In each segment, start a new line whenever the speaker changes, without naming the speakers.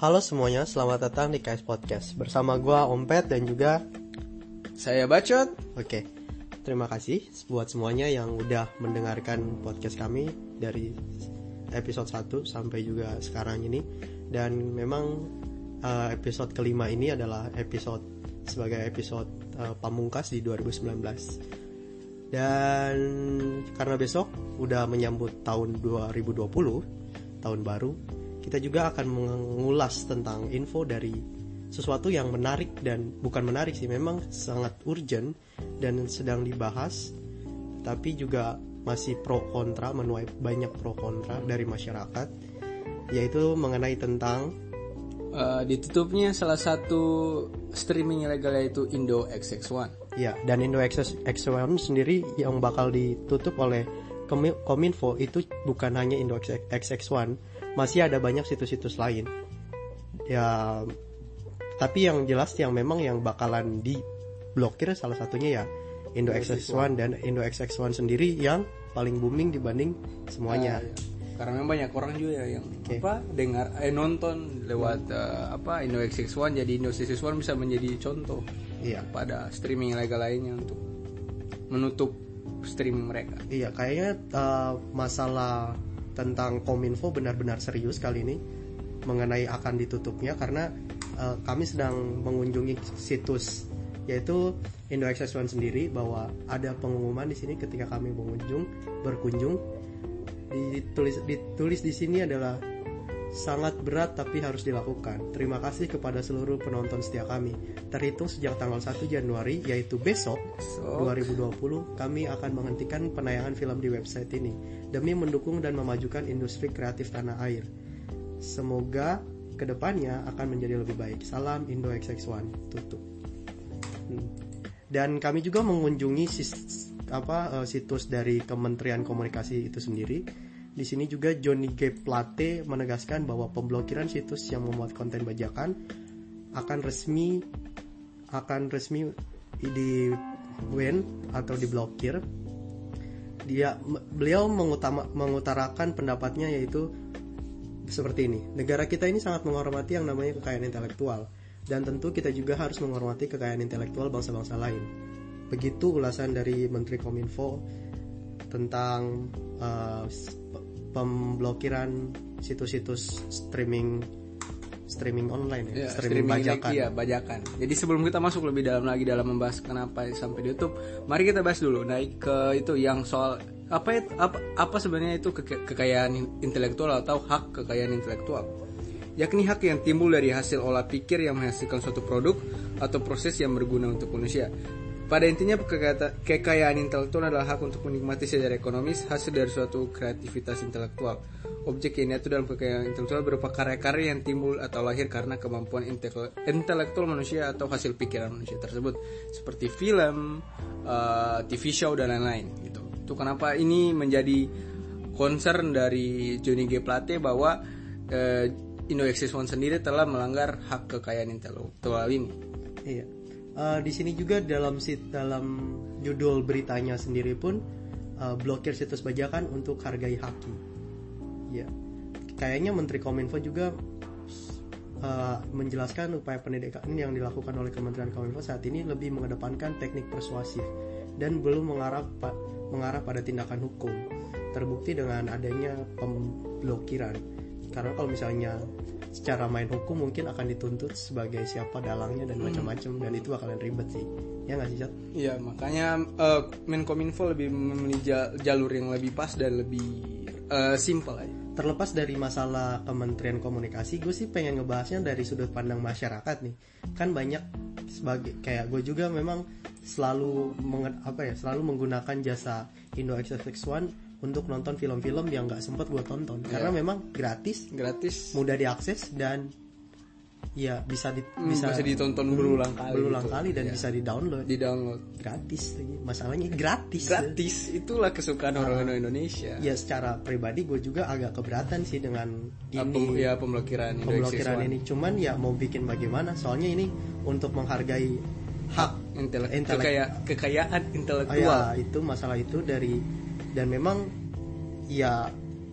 Halo semuanya, selamat datang di KS Podcast. Bersama gua Ompet dan juga
Saya Bacot.
Oke, terima kasih buat semuanya yang udah mendengarkan podcast kami Dari episode 1 sampai juga sekarang ini. Dan memang uh, episode kelima ini adalah episode sebagai episode uh, pamungkas di 2019 Dan karena besok udah menyambut tahun 2020 Tahun baru kita juga akan mengulas tentang info dari sesuatu yang menarik dan bukan menarik sih memang sangat urgent dan sedang dibahas tapi juga masih pro kontra menuai banyak pro kontra dari masyarakat yaitu mengenai tentang
uh, ditutupnya salah satu streaming ilegal yaitu Indo XX1
ya dan Indo XX1 sendiri yang bakal ditutup oleh Kominfo itu bukan hanya Indo XX1 masih ada banyak situs-situs lain ya tapi yang jelas yang memang yang bakalan diblokir salah satunya ya Indo XX1 dan Indo XX1 sendiri yang paling booming dibanding semuanya. Uh,
Karena memang banyak orang juga ya yang okay. apa dengar eh nonton lewat uh, apa Indo XX1 jadi Indo XX1 bisa menjadi contoh iya. pada streaming ilegal lainnya untuk menutup streaming mereka.
Iya, kayaknya uh, masalah tentang Kominfo benar-benar serius kali ini mengenai akan ditutupnya karena uh, kami sedang mengunjungi situs yaitu Indo Access One sendiri bahwa ada pengumuman di sini ketika kami mengunjung berkunjung. Ditulis ditulis di sini adalah sangat berat tapi harus dilakukan. Terima kasih kepada seluruh penonton setia kami. Terhitung sejak tanggal 1 Januari yaitu besok so. 2020 kami akan menghentikan penayangan film di website ini demi mendukung dan memajukan industri kreatif tanah air. Semoga ke depannya akan menjadi lebih baik. Salam Indo XX1 tutup. Hmm. Dan kami juga mengunjungi sis, apa eh, situs dari Kementerian Komunikasi itu sendiri di sini juga Johnny G. Plate menegaskan bahwa pemblokiran situs yang memuat konten bajakan akan resmi akan resmi di wen atau diblokir. Dia beliau mengutama, mengutarakan pendapatnya yaitu seperti ini. Negara kita ini sangat menghormati yang namanya kekayaan intelektual dan tentu kita juga harus menghormati kekayaan intelektual bangsa-bangsa lain. Begitu ulasan dari Menteri Kominfo tentang uh, pemblokiran situs-situs streaming streaming online ya,
ya streaming, streaming bajakan. Iya, bajakan. Jadi sebelum kita masuk lebih dalam lagi dalam membahas kenapa sampai di YouTube, mari kita bahas dulu naik ke itu yang soal apa itu apa, apa sebenarnya itu ke, kekayaan intelektual atau hak kekayaan intelektual. Yakni hak yang timbul dari hasil olah pikir yang menghasilkan suatu produk atau proses yang berguna untuk manusia. Pada intinya kekayaan intelektual adalah hak untuk menikmati secara ekonomis hasil dari suatu kreativitas intelektual. Objek ini itu dalam kekayaan intelektual berupa karya-karya yang timbul atau lahir karena kemampuan intelektual manusia atau hasil pikiran manusia tersebut, seperti film, uh, TV show dan lain-lain. Gitu. Itu kenapa ini menjadi concern dari Johnny G Plate bahwa uh, Indo One sendiri telah melanggar hak kekayaan intelektual ini.
Iya uh, di sini juga dalam sit dalam judul beritanya sendiri pun uh, blokir situs bajakan untuk hargai haki. Ya, kayaknya Menteri Kominfo juga uh, menjelaskan upaya pendidikan yang dilakukan oleh Kementerian Kominfo saat ini lebih mengedepankan teknik persuasif dan belum mengarah pa mengarah pada tindakan hukum. Terbukti dengan adanya pemblokiran. Karena kalau misalnya secara main hukum mungkin akan dituntut sebagai siapa dalangnya dan hmm. macam-macam dan itu bakalan ribet sih ya nggak sih Chat?
Iya makanya uh, Menkominfo lebih memilih jalur yang lebih pas dan lebih uh, simple aja
terlepas dari masalah Kementerian Komunikasi gue sih pengen ngebahasnya dari sudut pandang masyarakat nih kan banyak sebagai kayak gue juga memang selalu apa ya selalu menggunakan jasa Indo XXX1 untuk nonton film-film yang nggak sempat gue tonton. Yeah. karena memang gratis
gratis.
mudah diakses dan ya bisa di,
hmm, bisa, bisa ditonton berulang kali
berulang gitu. kali dan yeah. bisa di download
di download.
Gratis masalahnya gratis.
Gratis. Ya. itulah kesukaan nah, orang Indonesia.
Ya secara pribadi gue juga agak keberatan sih dengan
ini. ya pemblokiran
pemblokiran ini. Cuman ya mau bikin bagaimana? Soalnya ini untuk menghargai hak
intelek, intelek kekaya, kekayaan intelektual.
Oh, ya, itu masalah itu dari dan memang ya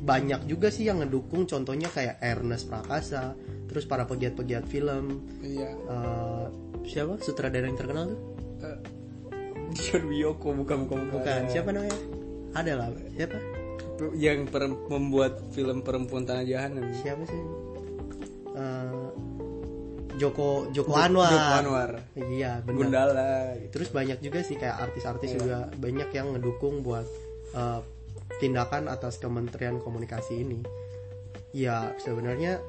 banyak juga sih yang ngedukung. Contohnya kayak Ernest Prakasa terus para pegiat-pegiat film.
Iya.
Eh, siapa? Sutradara yang terkenal tuh?
Eh, John Wiyoko bukan bukan
bukan. Siapa namanya? Ada lah. Siapa?
Yang per- membuat film perempuan tanah jahanam.
Siapa sih? Eh, Joko Joko Anwar.
Joko Anwar.
Iya benar.
Gundala gitu.
terus banyak juga sih kayak artis-artis
Iya.
juga. Banyak yang ngedukung buat eh, tindakan atas Kementerian Komunikasi ini ya sebenarnya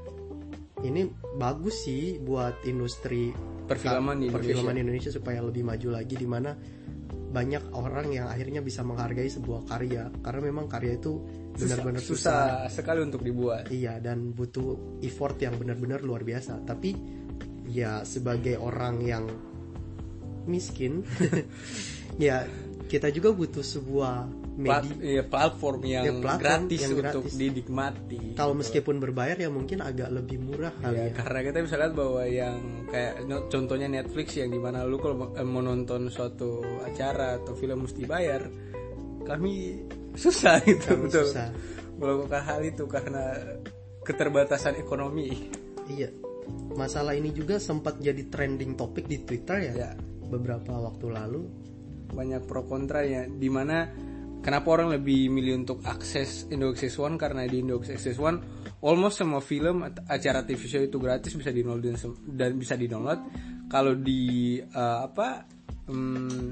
ini bagus sih buat industri
Perfilman di
perfilman Indonesia supaya lebih maju lagi di mana banyak orang yang akhirnya bisa menghargai sebuah karya karena memang karya itu benar-benar susah.
susah sekali untuk dibuat
Iya dan butuh effort yang benar-benar luar biasa. Tapi ya sebagai orang yang miskin, ya kita juga butuh sebuah
Plat-
media.
iya, platform yang
Ya, platform
gratis
yang
untuk
gratis.
dinikmati
Kalau meskipun berbayar ya mungkin agak lebih murah kali
Ya,
ya.
karena kita bisa lihat bahwa yang kayak contohnya Netflix yang di mana lu kalau mau- eh, mau nonton suatu acara atau film mesti bayar, kami susah gitu
Kami
betul
susah.
melakukan hal itu karena keterbatasan ekonomi.
Iya. Masalah ini juga sempat jadi trending topik di Twitter ya.
Ya,
Beberapa waktu lalu.
banyak pro kontra ya di mana kenapa orang lebih milih untuk akses Indo Access One? Karena di Indo Access One almost semua film acara TV show itu gratis bisa di download dan, bisa di download kalau di eh, apa hmm,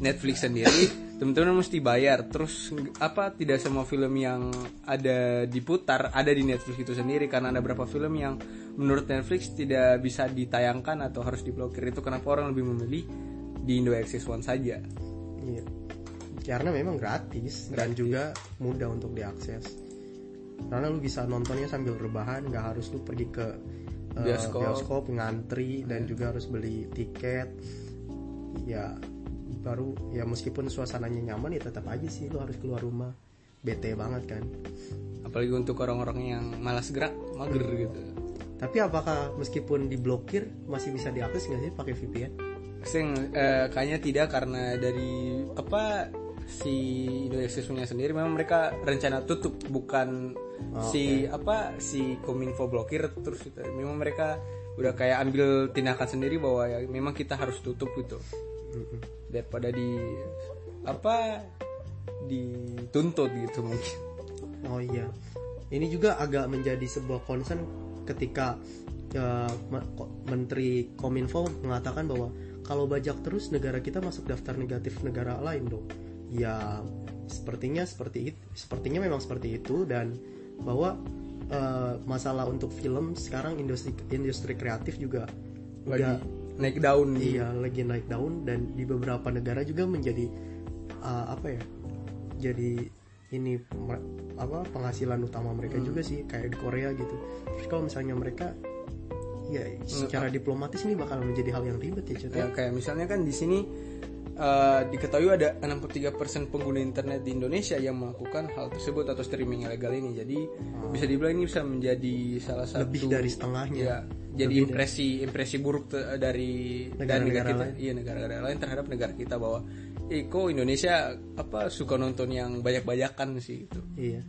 Netflix sendiri teman-teman mesti bayar. Terus apa tidak semua film yang ada diputar ada di Netflix itu sendiri. Karena ada beberapa film yang menurut Netflix tidak bisa ditayangkan atau harus diblokir. Itu kenapa orang lebih memilih di Indo Access One saja.
Iya. Karena memang gratis, dan juga mudah untuk diakses. Karena lu bisa nontonnya sambil rebahan, nggak harus lu pergi ke eh,
Bioskop.
bioskop ngantri dan juga harus beli tiket. Ya baru ya meskipun suasananya nyaman ya tetap aja sih lu harus keluar rumah. Bete banget kan.
apalagi untuk orang-orang yang malas gerak mager gitu
Tapi apakah meskipun diblokir masih bisa diakses nggak sih pakai VPN?
Sing, eh, kayaknya tidak karena dari apa si Indonesia punya sendiri memang mereka rencana tutup bukan si apa si Kominfo blokir terus gitu. memang mereka udah kayak ambil tindakan sendiri bahwa ya memang kita harus tutup gitu. Daripada di apa dituntut gitu mungkin.
Oh iya, ini juga agak menjadi sebuah concern ketika Ko- Menteri Kominfo mengatakan bahwa kalau bajak terus negara kita masuk daftar negatif negara lain dong. Ya sepertinya seperti itu, sepertinya memang seperti itu dan bahwa eh, masalah untuk film sekarang industri industri kreatif juga
lagi
udah
naik daun. Nih
iya lagi naik daun dan di beberapa negara juga menjadi uh, apa ya jadi ini apa penghasilan utama mereka juga sih kayak di Korea gitu. Terus kalau misalnya mereka ya secara diplomatis ini bakal menjadi hal yang ribet ya ya.
Ya, kayak misalnya kan di sini eh, diketahui ada 63% pengguna internet di Indonesia yang melakukan hal tersebut atau streaming ilegal ini. Jadi bisa dibilang ini bisa menjadi salah satu
lebih dari setengahnya.
Ya, jadi impresi impresi buruk te- dari dari
Negara-negara
negara kita,
lain.
iya negara-negara lain terhadap negara kita bahwa eh kok Indonesia apa suka nonton yang banyak-banyakan sih itu.
iya.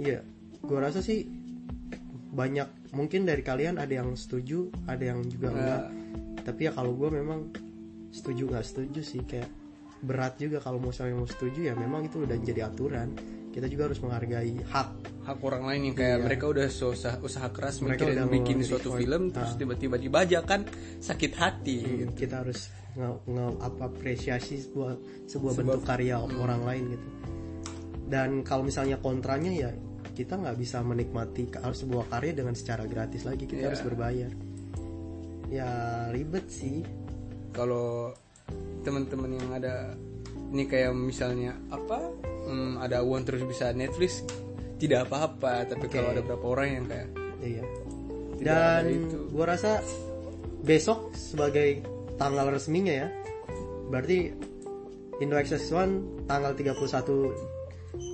Iya. Gua rasa sih banyak mungkin dari kalian ada yang setuju ada yang juga enggak. Tapi ya kalau gue memang setuju nggak setuju sih kayak berat juga kalau mau saya mau setuju ya memang itu udah jadi aturan kita juga harus menghargai hak
hak orang lain yang kayak mereka udah usaha usaha keras
Iya. Mereka udah
bikin suatu
effort.
film terus
Ah.
tiba-tiba dibajakan sakit hati gitu.
kita harus nge, nge- apa apresiasi sebuah sebuah bentuk karya
Hmm.
orang lain gitu dan kalau misalnya kontranya ya kita nggak bisa menikmati sebuah karya dengan secara gratis lagi kita
Iya.
harus berbayar ya ribet sih
kalau teman-teman yang ada ini kayak misalnya apa hmm, ada uang terus bisa Netflix tidak apa-apa tapi kalau ada beberapa orang yang kayak
iya. dan gua rasa besok sebagai tanggal resminya ya berarti Indo Access One tanggal 31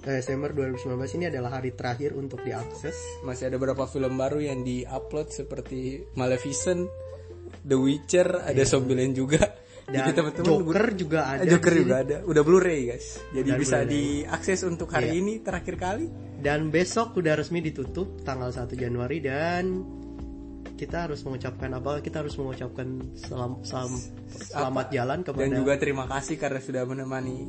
Desember 2019 ini adalah hari terakhir untuk diakses.
Masih ada beberapa film baru yang di-upload seperti Maleficent, The Witcher, ada
Iya.
Zombieland juga
Dan
Jadi teman-teman
Joker juga ada.
Joker juga ada. Udah Blu-ray guys. Jadi
Udah
bisa
Blu-ray.
diakses untuk hari
Iya.
ini terakhir kali.
Dan besok udah resmi ditutup tanggal 1 Januari dan kita harus mengucapkan apa? Kita harus mengucapkan selam, selam- selamat jalan kepada
Dan juga terima kasih karena sudah menemani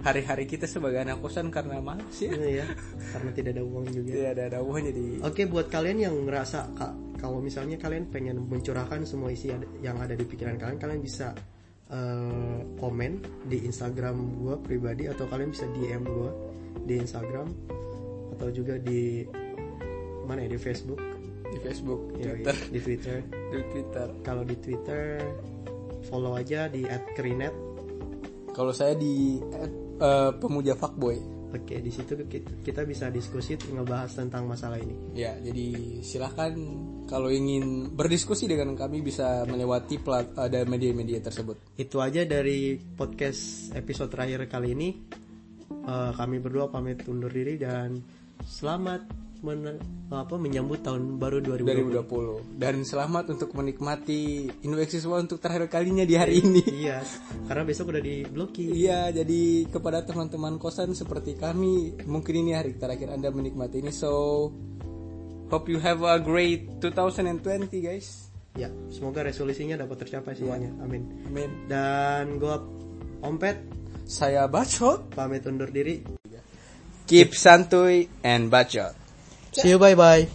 hari-hari kita sebagai anak kosan karena malas ya.
Ini ya, karena tidak ada uang juga.
Tidak ada ada uang jadi
Oke, buat kalian yang ngerasa Kak, kalau misalnya kalian pengen mencurahkan semua isi yang ada di pikiran kalian, kalian bisa eh, komen di Instagram gue pribadi atau kalian bisa DM gue di Instagram atau juga di mana ya di Facebook,
di Facebook,
Ya,
Twitter,
di Twitter.
di Twitter.
Kalau di Twitter follow aja di @krinet.
Kalau saya di eh, pemuja fuckboy.
Oke, di situ kita, kita bisa diskusi ngebahas tentang masalah ini.
Ya, jadi silahkan kalau ingin berdiskusi dengan kami bisa melewati plat ada media-media tersebut.
Itu aja dari podcast episode terakhir kali ini. Eh, kami berdua pamit undur diri dan selamat men- apa menyambut tahun baru 2020.
2020 dan selamat untuk menikmati Inuek siswa untuk terakhir kalinya di hari ini.
Iya, karena besok udah diblokir.
Iya, jadi kepada teman-teman kosan seperti kami, mungkin ini hari terakhir Anda menikmati ini. So, hope you have a great 2020, guys.
Ya, semoga resolusinya dapat tercapai semuanya. Amin.
Amin.
Dan gua Ompet
Saya bacot.
pamit undur diri.
Keep santuy and bacot.
See you bye bye.